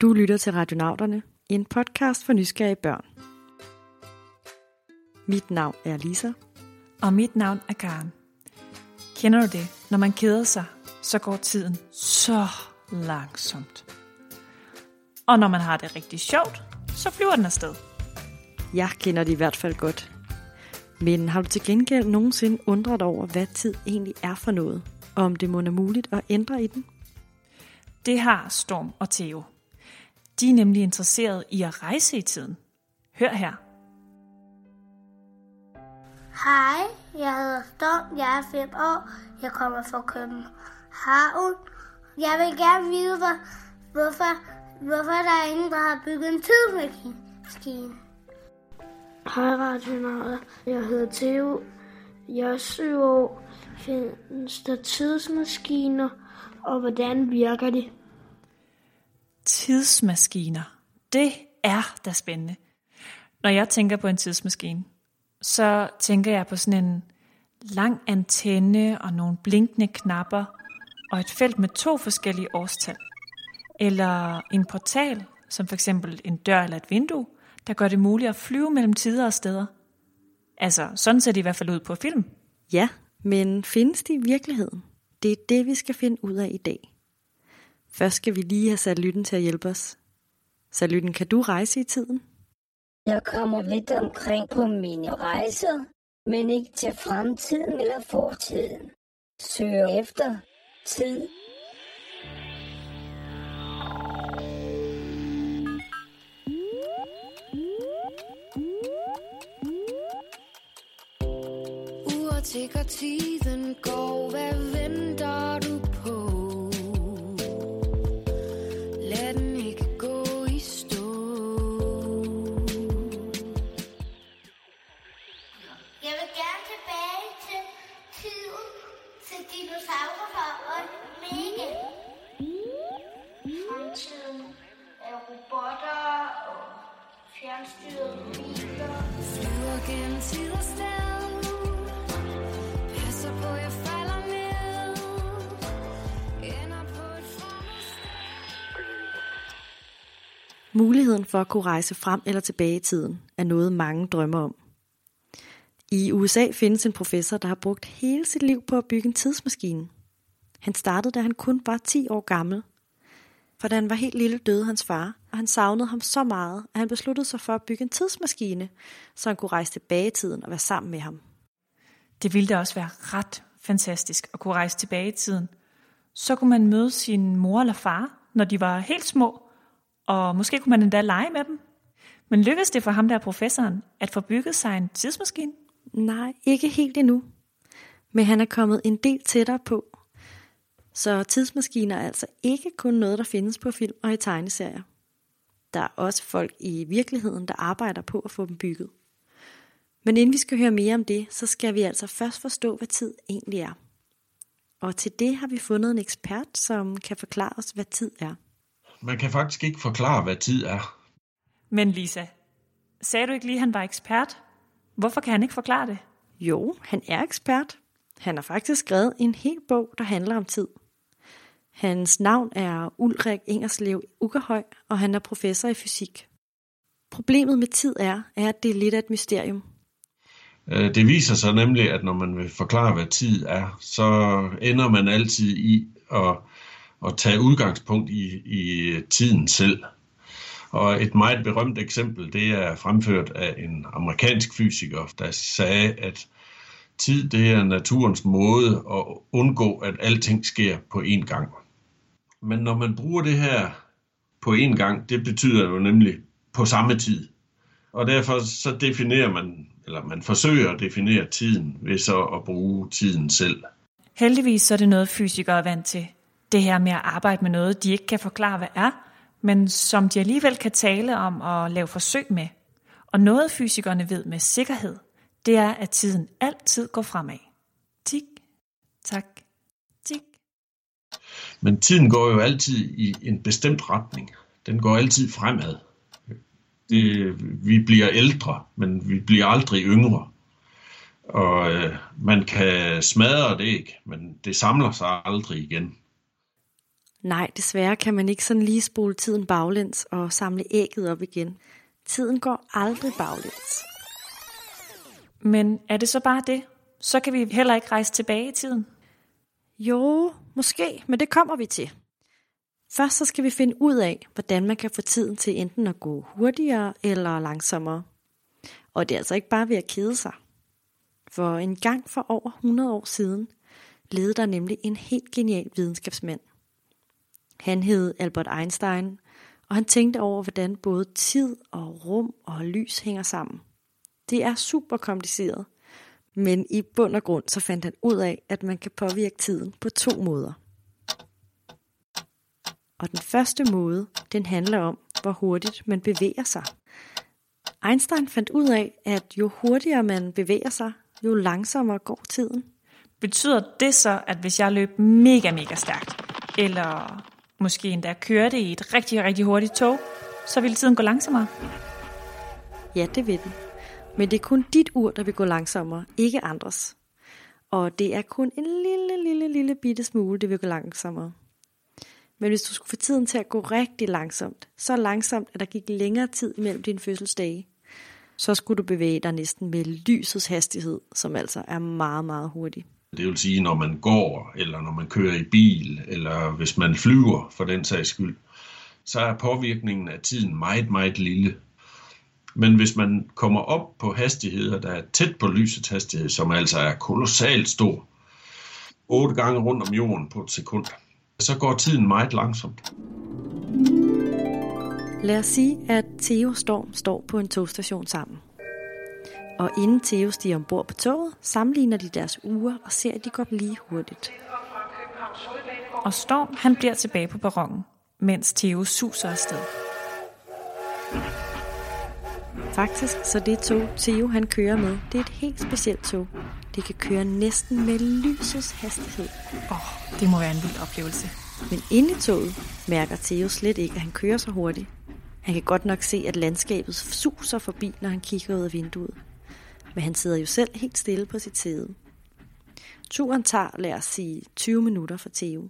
Du lytter til Radionauterne, en podcast for nysgerrige børn. Mit navn er Lisa. Og mit navn er Karen. Kender du det? Når man keder sig, så går tiden så langsomt. Og når man har det rigtig sjovt, så flyver den afsted. Jeg kender det i hvert fald godt. Men har du til gengæld nogensinde undret over, hvad tid egentlig er for noget? Og om det må er muligt at ændre i den? Det har Storm og Theo. De er nemlig interesseret i at rejse i tiden. Hør her. Hej, jeg hedder Storm, jeg er 5 år, jeg kommer fra København. Jeg vil gerne vide, hvor, hvorfor, hvorfor der er ingen, der har bygget en tidsmaskine. Hej radionauter, jeg hedder Theo. Jeg er 7 år. Findes der tidsmaskiner, og hvordan virker de? Tidsmaskiner. Det er da spændende. Når jeg tænker på en tidsmaskine, så tænker jeg på sådan en lang antenne og nogle blinkende knapper og et felt med to forskellige årstal. Eller en portal, som for eksempel en dør eller et vindue, der gør det muligt at flyve mellem tider og steder. Altså, sådan ser det i hvert fald ud på film. Ja, men findes de i virkeligheden? Det er det, vi skal finde ud af i dag. Først skal vi lige have sat lytten til at hjælpe os. Salytten, kan du rejse i tiden? Jeg kommer lidt omkring på mine rejser, men ikke til fremtiden eller fortiden. Søger efter tid. Uret tigger, tiden går, hvad venter Muligheden for at kunne rejse frem eller tilbage i tiden er noget, mange drømmer om. I USA findes en professor, der har brugt hele sit liv på at bygge en tidsmaskine. Han startede, da han kun var 10 år gammel. For da han var helt lille, døde hans far, og han savnede ham så meget, at han besluttede sig for at bygge en tidsmaskine, så han kunne rejse tilbage i tiden og være sammen med ham. Det ville da også være ret fantastisk at kunne rejse tilbage i tiden. Så kunne man møde sin mor eller far, når de var helt små, og måske kunne man endda lege med dem. Men lykkedes det for ham der professoren at få bygget sig en tidsmaskine? Nej, ikke helt endnu. Men han er kommet en del tættere på. Så tidsmaskiner er altså ikke kun noget, der findes på film og i tegneserier. Der er også folk i virkeligheden, der arbejder på at få dem bygget. Men inden vi skal høre mere om det, så skal vi altså først forstå, hvad tid egentlig er. Og til det har vi fundet en ekspert, som kan forklare os, hvad tid er. Man kan faktisk ikke forklare, hvad tid er. Men Lisa, sagde du ikke lige, at han var ekspert? Hvorfor kan han ikke forklare det? Jo, han er ekspert. Han har faktisk skrevet en hel bog, der handler om tid. Hans navn er Ulrik Ingerslev Ugerhøj, og han er professor i fysik. Problemet med tid er, er at det er lidt af et mysterium. Øh, Det viser sig nemlig, at når man vil forklare, hvad tid er, så ender man altid i at, at tage udgangspunkt i, i tiden selv. Og et meget berømt eksempel, det er fremført af en amerikansk fysiker, der sagde, at tid det er naturens måde at undgå, at alting sker på én gang. Men når man bruger det her på én gang, det betyder jo nemlig på samme tid. Og derfor så definerer man, eller man forsøger at definere tiden ved så at bruge tiden selv. Heldigvis så er det noget, fysikere er vant til. Det her med at arbejde med noget, de ikke kan forklare, hvad er, men som de alligevel kan tale om og lave forsøg med. Og noget fysikerne ved med sikkerhed, det er, at tiden altid går fremad. Tik, tak, tik. Men tiden går jo altid i en bestemt retning. Den går altid fremad. Det, vi bliver ældre, men vi bliver aldrig yngre. Og øh, man kan smadre det ikke, men det samler sig aldrig igen. Nej, desværre kan man ikke sådan lige spole tiden baglæns og samle ægget op igen. Tiden går aldrig baglæns. Men er det så bare det? Så kan vi heller ikke rejse tilbage i tiden. Jo, måske, men det kommer vi til. Først så skal vi finde ud af, hvordan man kan få tiden til enten at gå hurtigere eller langsommere. Og det er altså ikke bare ved at kede sig. For en gang for over 100 år siden levede der nemlig en helt genial videnskabsmand. Han hed Albert Einstein, og han tænkte over, hvordan både tid og rum og lys hænger sammen. Det er super kompliceret, men i bund og grund så fandt han ud af, at man kan påvirke tiden på to måder. Og den første måde, den handler om, hvor hurtigt man bevæger sig. Einstein fandt ud af, at jo hurtigere man bevæger sig, jo langsommere går tiden. Betyder det så, at hvis jeg løb mega, mega stærkt, eller måske endda kørte i et rigtig, rigtig hurtigt tog, så ville tiden gå langsommere? Ja, det vil den. Men det er kun dit ur, der vil gå langsommere, ikke andres. Og det er kun en lille, lille, lille bitte smule, det vil gå langsommere. Men hvis du skulle få tiden til at gå rigtig langsomt, så langsomt, at der gik længere tid mellem dine fødselsdage, så skulle du bevæge dig næsten med lysets hastighed, som altså er meget, meget hurtig. Det vil sige, når man går, eller når man kører i bil, eller hvis man flyver for den sags skyld, så er påvirkningen af tiden meget, meget lille. Men hvis man kommer op på hastigheder, der er tæt på lysets hastighed, som altså er kolossalt stor, otte gange rundt om jorden på et sekund, så går tiden meget langsomt. Lad os sige, at Theo Storm står på en togstation sammen. Og inden Theo stiger ombord på toget, sammenligner de deres uger og ser, at de går lige hurtigt. Og Storm, han bliver tilbage på perronen, mens Theo suser afsted. Faktisk så det tog Theo han kører med, det er et helt specielt tog. Det kan køre næsten med lysets hastighed. Åh, oh, det må være en vild oplevelse. Men inde i toget mærker Theo slet ikke, at han kører så hurtigt. Han kan godt nok se, at landskabet suser forbi, når han kigger ud af vinduet. Men han sidder jo selv helt stille på sit sæde. Turen tager, lad os sige, 20 minutter for Theo.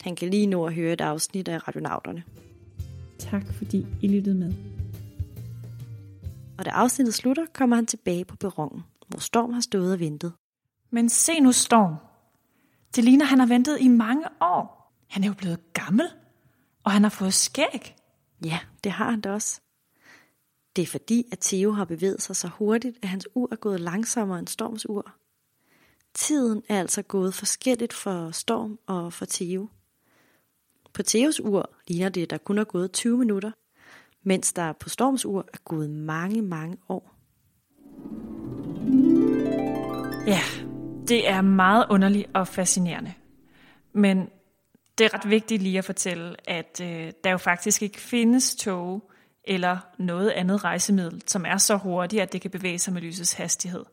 Han kan lige nå at høre et afsnit af Radionauterne. Tak fordi I lyttede med. Og da afsnittet slutter, kommer han tilbage på perronen, hvor Storm har stået og ventet. Men se nu Storm. Det ligner, han har ventet i mange år. Han er jo blevet gammel, og han har fået skæg. Ja, det har han da også. Det er fordi, at Theo har bevæget sig så hurtigt, at hans ur er gået langsommere end Storms ur. Tiden er altså gået forskelligt for Storm og for Theo. På Theos ur ligner det, at der kun er gået 20 minutter, mens der på Storms ur er gået mange, mange år. Ja, det er meget underligt og fascinerende. Men det er ret vigtigt lige at fortælle, at øh, der jo faktisk ikke findes tog eller noget andet rejsemiddel, som er så hurtigt, at det kan bevæge sig med lysets hastighed.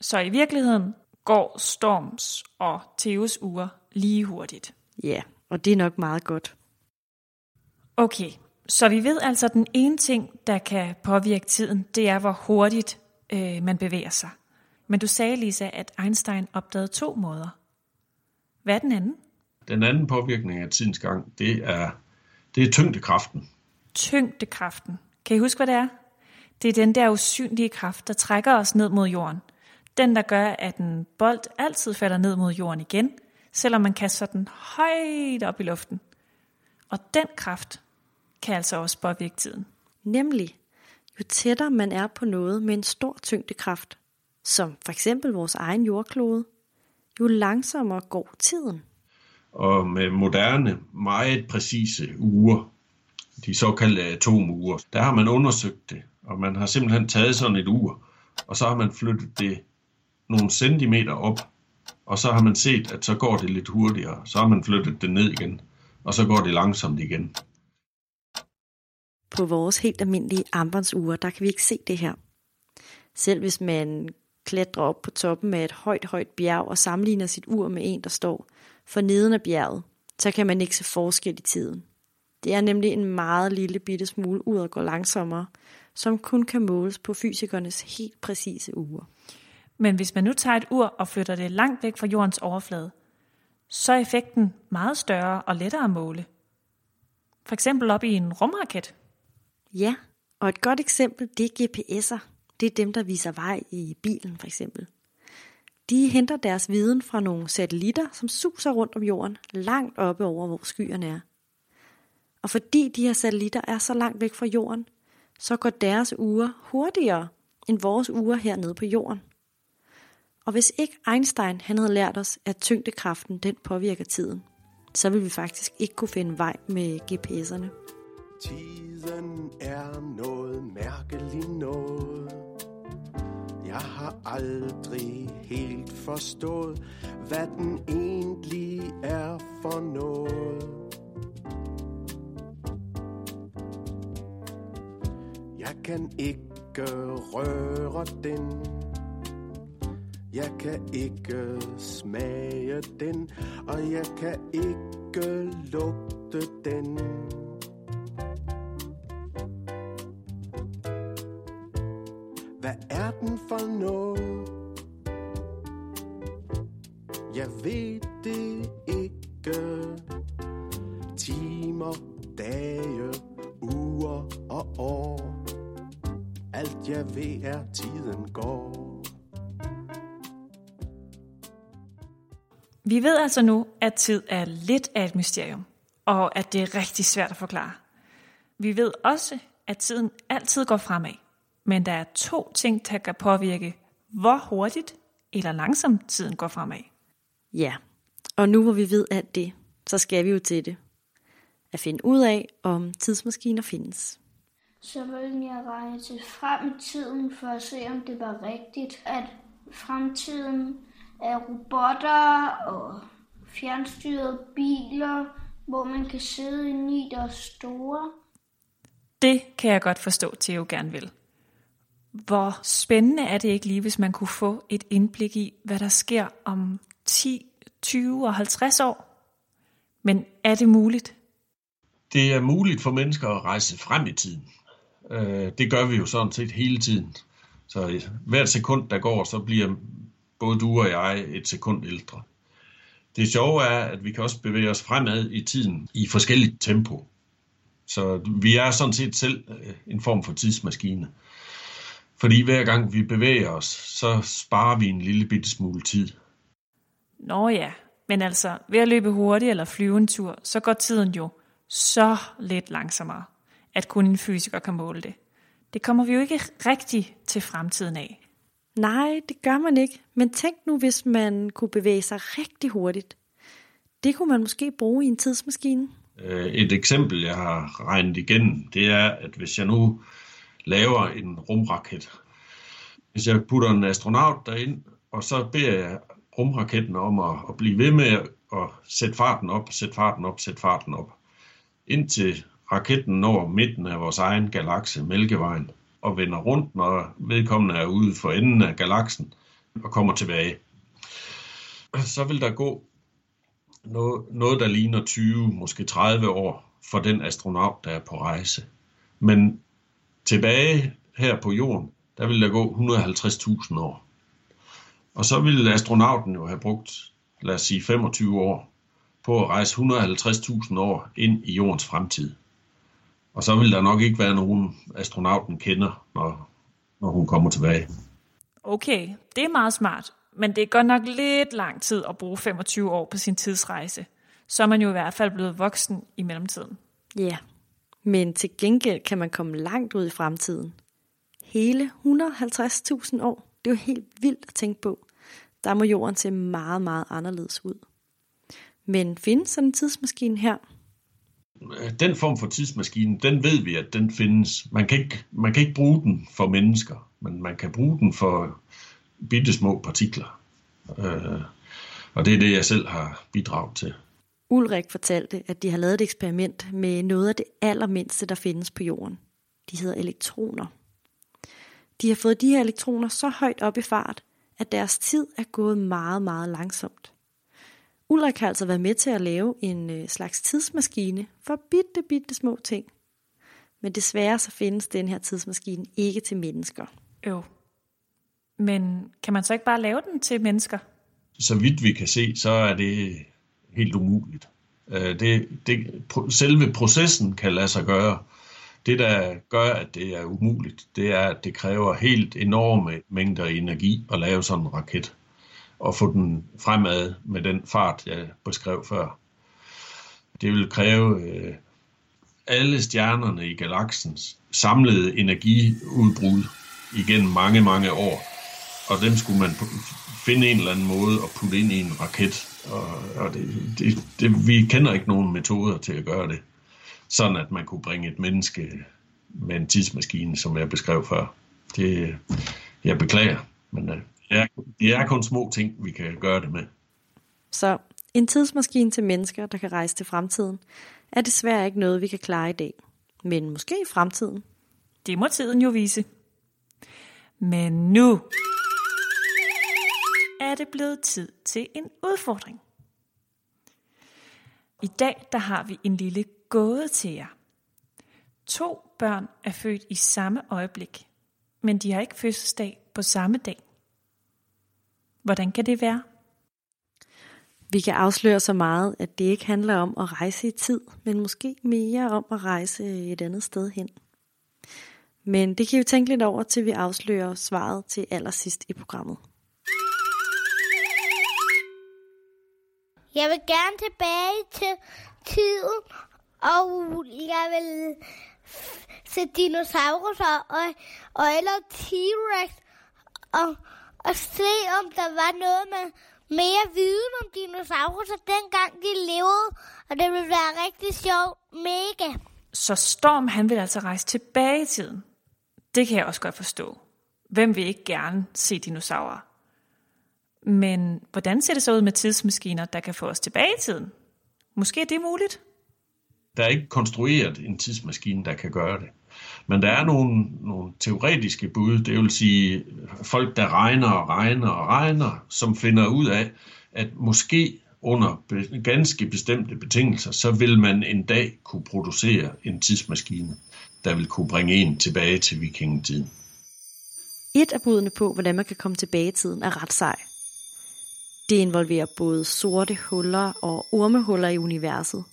Så i virkeligheden går Storms og Theos uger lige hurtigt. Ja, og det er nok meget godt. Okay, så vi ved altså, at den ene ting, der kan påvirke tiden, det er, hvor hurtigt øh, man bevæger sig. Men du sagde, Lisa, at Einstein opdagede to måder. Hvad er den anden? Den anden påvirkning af tidens gang, det er, det er tyngdekraften. Tyngdekraften. Kan I huske, hvad det er? Det er den der usynlige kraft, der trækker os ned mod jorden. Den, der gør, at en bold altid falder ned mod jorden igen, selvom man kaster den højt op i luften. Og den kraft kan altså også påvirke tiden. Nemlig, jo tættere man er på noget med en stor tyngdekraft, som for eksempel vores egen jordklode, jo langsommere går tiden. Og med moderne, meget præcise uger, de såkaldte atomure, der har man undersøgt det, og man har simpelthen taget sådan et ur, og så har man flyttet det nogle centimeter op, og så har man set, at så går det lidt hurtigere, så har man flyttet det ned igen, og så går det langsomt igen. På vores helt almindelige armbåndsure, der kan vi ikke se det her. Selv hvis man klatrer op på toppen af et højt, højt bjerg og sammenligner sit ur med en, der står for neden af bjerget, så kan man ikke se forskel i tiden. Det er nemlig en meget lille bitte smule ud og går langsommere, som kun kan måles på fysikernes helt præcise ure. Men hvis man nu tager et ur og flytter det langt væk fra jordens overflade, så er effekten meget større og lettere at måle. For eksempel op i en rumraket. Ja, og et godt eksempel, det er GPS'er. Det er dem, der viser vej i bilen for eksempel. De henter deres viden fra nogle satellitter, som suser rundt om jorden, langt oppe over, hvor skyerne er. Og fordi de her satellitter er så langt væk fra jorden, så går deres uger hurtigere end vores uger hernede på jorden. Og hvis ikke Einstein han havde lært os, at tyngdekraften den påvirker tiden, så ville vi faktisk ikke kunne finde vej med GPS'erne. Tiden er noget mærkeligt noget. Jeg har aldrig helt forstået, hvad den egentlig er for noget. Kan ikke røre den. Jeg kan ikke smage den, og jeg kan ikke lugte den. Hvad er den for noget? Jeg ved det ikke. Timer, dage, Alt jeg ved er, tiden går. Vi ved altså nu, at tid er lidt af et mysterium, og at det er rigtig svært at forklare. Vi ved også, at tiden altid går fremad, men der er to ting, der kan påvirke, hvor hurtigt eller langsomt tiden går fremad. Ja, og nu hvor vi ved alt det, så skal vi jo til det. At finde ud af, om tidsmaskiner findes. Så ville jeg regne til frem i tiden for at se, om det var rigtigt, at fremtiden er robotter og fjernstyrede biler, hvor man kan sidde i, der er store. Det kan jeg godt forstå, Theo gerne vil. Hvor spændende er det ikke lige, hvis man kunne få et indblik i, hvad der sker om 10, 20 og 50 år? Men er det muligt? Det er muligt for mennesker at rejse frem i tiden. Øh, det gør vi jo sådan set hele tiden. Så hvert sekund, der går, så bliver både du og jeg et sekund ældre. Det sjove er, at vi kan også bevæge os fremad i tiden i forskelligt tempo. Så vi er sådan set selv øh, en form for tidsmaskine. Fordi hver gang vi bevæger os, så sparer vi en lille bitte smule tid. Nå ja, men altså ved at løbe hurtigt eller flyve en tur, så går tiden jo så lidt langsommere, at kun en fysiker kan måle det. Det kommer vi jo ikke rigtig til fremtiden af. Nej, det gør man ikke. Men tænk nu, hvis man kunne bevæge sig rigtig hurtigt. Det kunne man måske bruge i en tidsmaskine. Øh, et eksempel, jeg har regnet igennem, det er, at hvis jeg nu laver en rumraket, hvis jeg putter en astronaut derind, og så beder jeg rumraketten om at, at blive ved med at sætte farten op, sætte farten op, sætte farten op, indtil raketten når midten af vores egen galakse, Mælkevejen, og vender rundt, når vedkommende er ude for enden af galaksen og kommer tilbage. Så vil der gå noget, noget der ligner 20, måske 30 år for den astronaut, der er på rejse. Men tilbage her på jorden, der vil der gå 150.000 år. Og så ville astronauten jo have brugt, lad os sige 25 år, på at rejse 150.000 år ind i jordens fremtid. Og så vil der nok ikke være nogen astronauten kender, når, når hun kommer tilbage. Okay, det er meget smart, men det er godt nok lidt lang tid at bruge 25 år på sin tidsrejse. Så er man jo i hvert fald blevet voksen i mellemtiden. Ja, men til gengæld kan man komme langt ud i fremtiden. Hele 150.000 år. Det er jo helt vildt at tænke på. Der må jorden se meget, meget anderledes ud. Men findes sådan en tidsmaskine her? Øh, den form for tidsmaskine, den ved vi, at den findes. Man kan ikke, man kan ikke bruge den for mennesker, men man kan bruge den for bitte små partikler. Øh, og det er det, jeg selv har bidraget til. Ulrik fortalte, at de har lavet et eksperiment med noget af det allermindste, der findes på jorden. De hedder elektroner. De har fået de her elektroner så højt op i fart, at deres tid er gået meget, meget langsomt. Ulrik har altså været med til at lave en øh, slags tidsmaskine for bitte, bitte små ting. Men desværre så findes den her tidsmaskine ikke til mennesker. Jo. Men kan man så ikke bare lave den til mennesker? Så vidt vi kan se, så er det helt umuligt. Øh, det, det, selve processen kan lade sig gøre. Det, der gør, at det er umuligt, det er, at det kræver helt enorme mængder energi at lave sådan en raket og få den fremad med den fart, jeg beskrev før. Det vil kræve øh, alle stjernerne i galaksens samlede energiudbrud igennem mange, mange år. Og dem skulle man finde en eller anden måde at putte ind i en raket. Og, og det, det, det, vi kender ikke nogen metoder til at gøre det. Sådan at man kunne bringe et menneske med en tidsmaskine, som jeg beskrev før. Det, jeg beklager, men øh, det er, det er kun små ting, vi kan gøre det med. Så en tidsmaskine til mennesker, der kan rejse til fremtiden, er desværre ikke noget, vi kan klare i dag. Men måske i fremtiden. Det må tiden jo vise. Men nu er det blevet tid til en udfordring. I dag der har vi en lille gåde til jer. To børn er født i samme øjeblik, men de har ikke fødselsdag på samme dag. Hvordan kan det være? Vi kan afsløre så meget, at det ikke handler om at rejse i tid, men måske mere om at rejse et andet sted hen. Men det kan vi tænke lidt over, til vi afslører svaret til allersidst i programmet. Jeg vil gerne tilbage til tiden, og jeg vil se dinosaurer og, og eller T-Rex og, og se, om der var noget med mere viden om dinosaurer, dengang de levede, og det ville være rigtig sjovt. Mega. Så Storm, han vil altså rejse tilbage i tiden. Det kan jeg også godt forstå. Hvem vil ikke gerne se dinosaurer? Men hvordan ser det så ud med tidsmaskiner, der kan få os tilbage i tiden? Måske er det muligt? Der er ikke konstrueret en tidsmaskine, der kan gøre det. Men der er nogle, nogle teoretiske bud, det vil sige folk, der regner og regner og regner, som finder ud af, at måske under ganske bestemte betingelser, så vil man en dag kunne producere en tidsmaskine, der vil kunne bringe en tilbage til vikingetiden. Et af budene på, hvordan man kan komme tilbage i tiden, er ret sej. Det involverer både sorte huller og ormehuller i universet.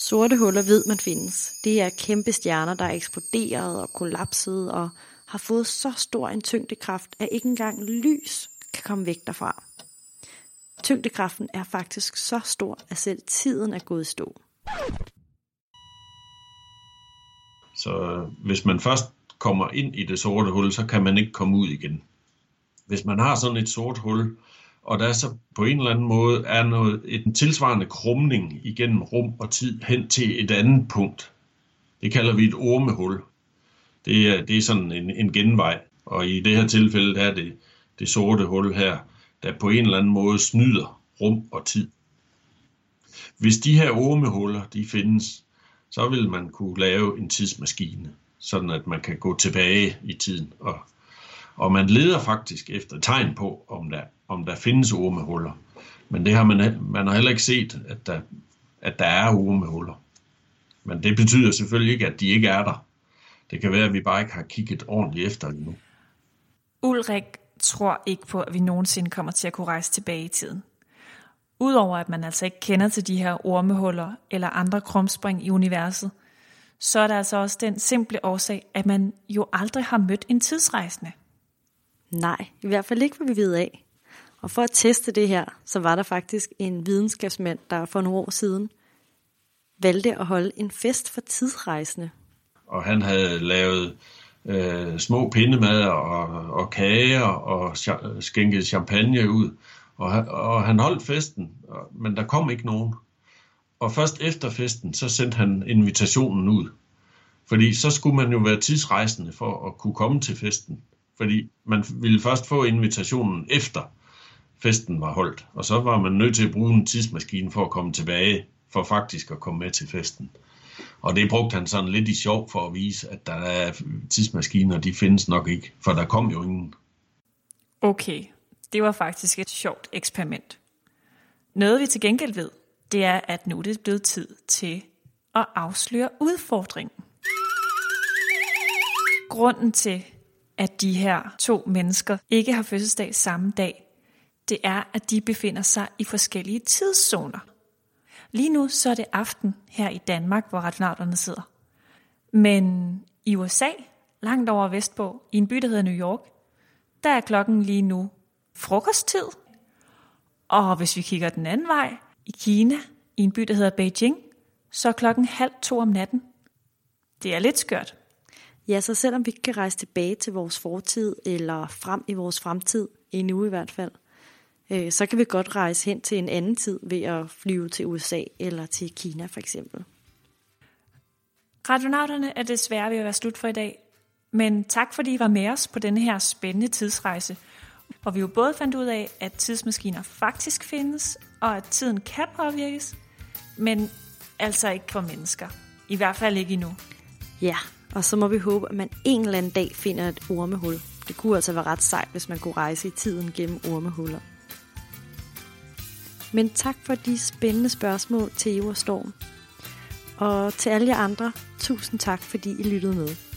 Sorte huller ved man findes. Det er kæmpe stjerner, der er eksploderet og kollapset og har fået så stor en tyngdekraft, at ikke engang lys kan komme væk derfra. Tyngdekraften er faktisk så stor, at selv tiden er gået i stå. Så hvis man først kommer ind i det sorte hul, så kan man ikke komme ud igen. Hvis man har sådan et sort hul, og der så på en eller anden måde er noget, en tilsvarende krumning igennem rum og tid hen til et andet punkt. Det kalder vi et ormehul. Det er, det er sådan en, en genvej, og i det her tilfælde er det det sorte hul her, der på en eller anden måde snyder rum og tid. Hvis de her ormehuller de findes, så vil man kunne lave en tidsmaskine, sådan at man kan gå tilbage i tiden. Og, og man leder faktisk efter tegn på, om der om der findes ormehuller. Men det har man, man har heller ikke set, at der, at der er ormehuller. Men det betyder selvfølgelig ikke, at de ikke er der. Det kan være, at vi bare ikke har kigget ordentligt efter endnu. Ulrik tror ikke på, at vi nogensinde kommer til at kunne rejse tilbage i tiden. Udover at man altså ikke kender til de her ormehuller eller andre krumspring i universet, så er der altså også den simple årsag, at man jo aldrig har mødt en tidsrejsende. Nej, i hvert fald ikke, hvad vi ved af. Og for at teste det her, så var der faktisk en videnskabsmand, der for nogle år siden valgte at holde en fest for tidsrejsende. Og han havde lavet øh, små pindemad og, og kager og skænket champagne ud. Og, og han holdt festen, men der kom ikke nogen. Og først efter festen, så sendte han invitationen ud. Fordi så skulle man jo være tidsrejsende for at kunne komme til festen. Fordi man ville først få invitationen efter festen var holdt. Og så var man nødt til at bruge en tidsmaskine for at komme tilbage, for faktisk at komme med til festen. Og det brugte han sådan lidt i sjov for at vise, at der er tidsmaskiner, de findes nok ikke, for der kom jo ingen. Okay, det var faktisk et sjovt eksperiment. Noget vi til gengæld ved, det er, at nu er det blevet tid til at afsløre udfordringen. Grunden til, at de her to mennesker ikke har fødselsdag samme dag, det er, at de befinder sig i forskellige tidszoner. Lige nu så er det aften her i Danmark, hvor radionauterne sidder. Men i USA, langt over vestpå, i en by, der hedder New York, der er klokken lige nu frokosttid. Og hvis vi kigger den anden vej, i Kina, i en by, der hedder Beijing, så er klokken halv to om natten. Det er lidt skørt. Ja, så selvom vi ikke kan rejse tilbage til vores fortid, eller frem i vores fremtid, endnu i hvert fald, øh, så kan vi godt rejse hen til en anden tid ved at flyve til USA eller til Kina for eksempel. Radionauterne er desværre ved at være slut for i dag, men tak fordi I var med os på denne her spændende tidsrejse, hvor vi jo både fandt ud af, at tidsmaskiner faktisk findes, og at tiden kan påvirkes, men altså ikke for mennesker. I hvert fald ikke endnu. Ja, og så må vi håbe, at man en eller anden dag finder et ormehul. Det kunne altså være ret sejt, hvis man kunne rejse i tiden gennem ormehuller. Men tak for de spændende spørgsmål til Eva Storm. Og til alle jer andre, tusind tak, fordi I lyttede med.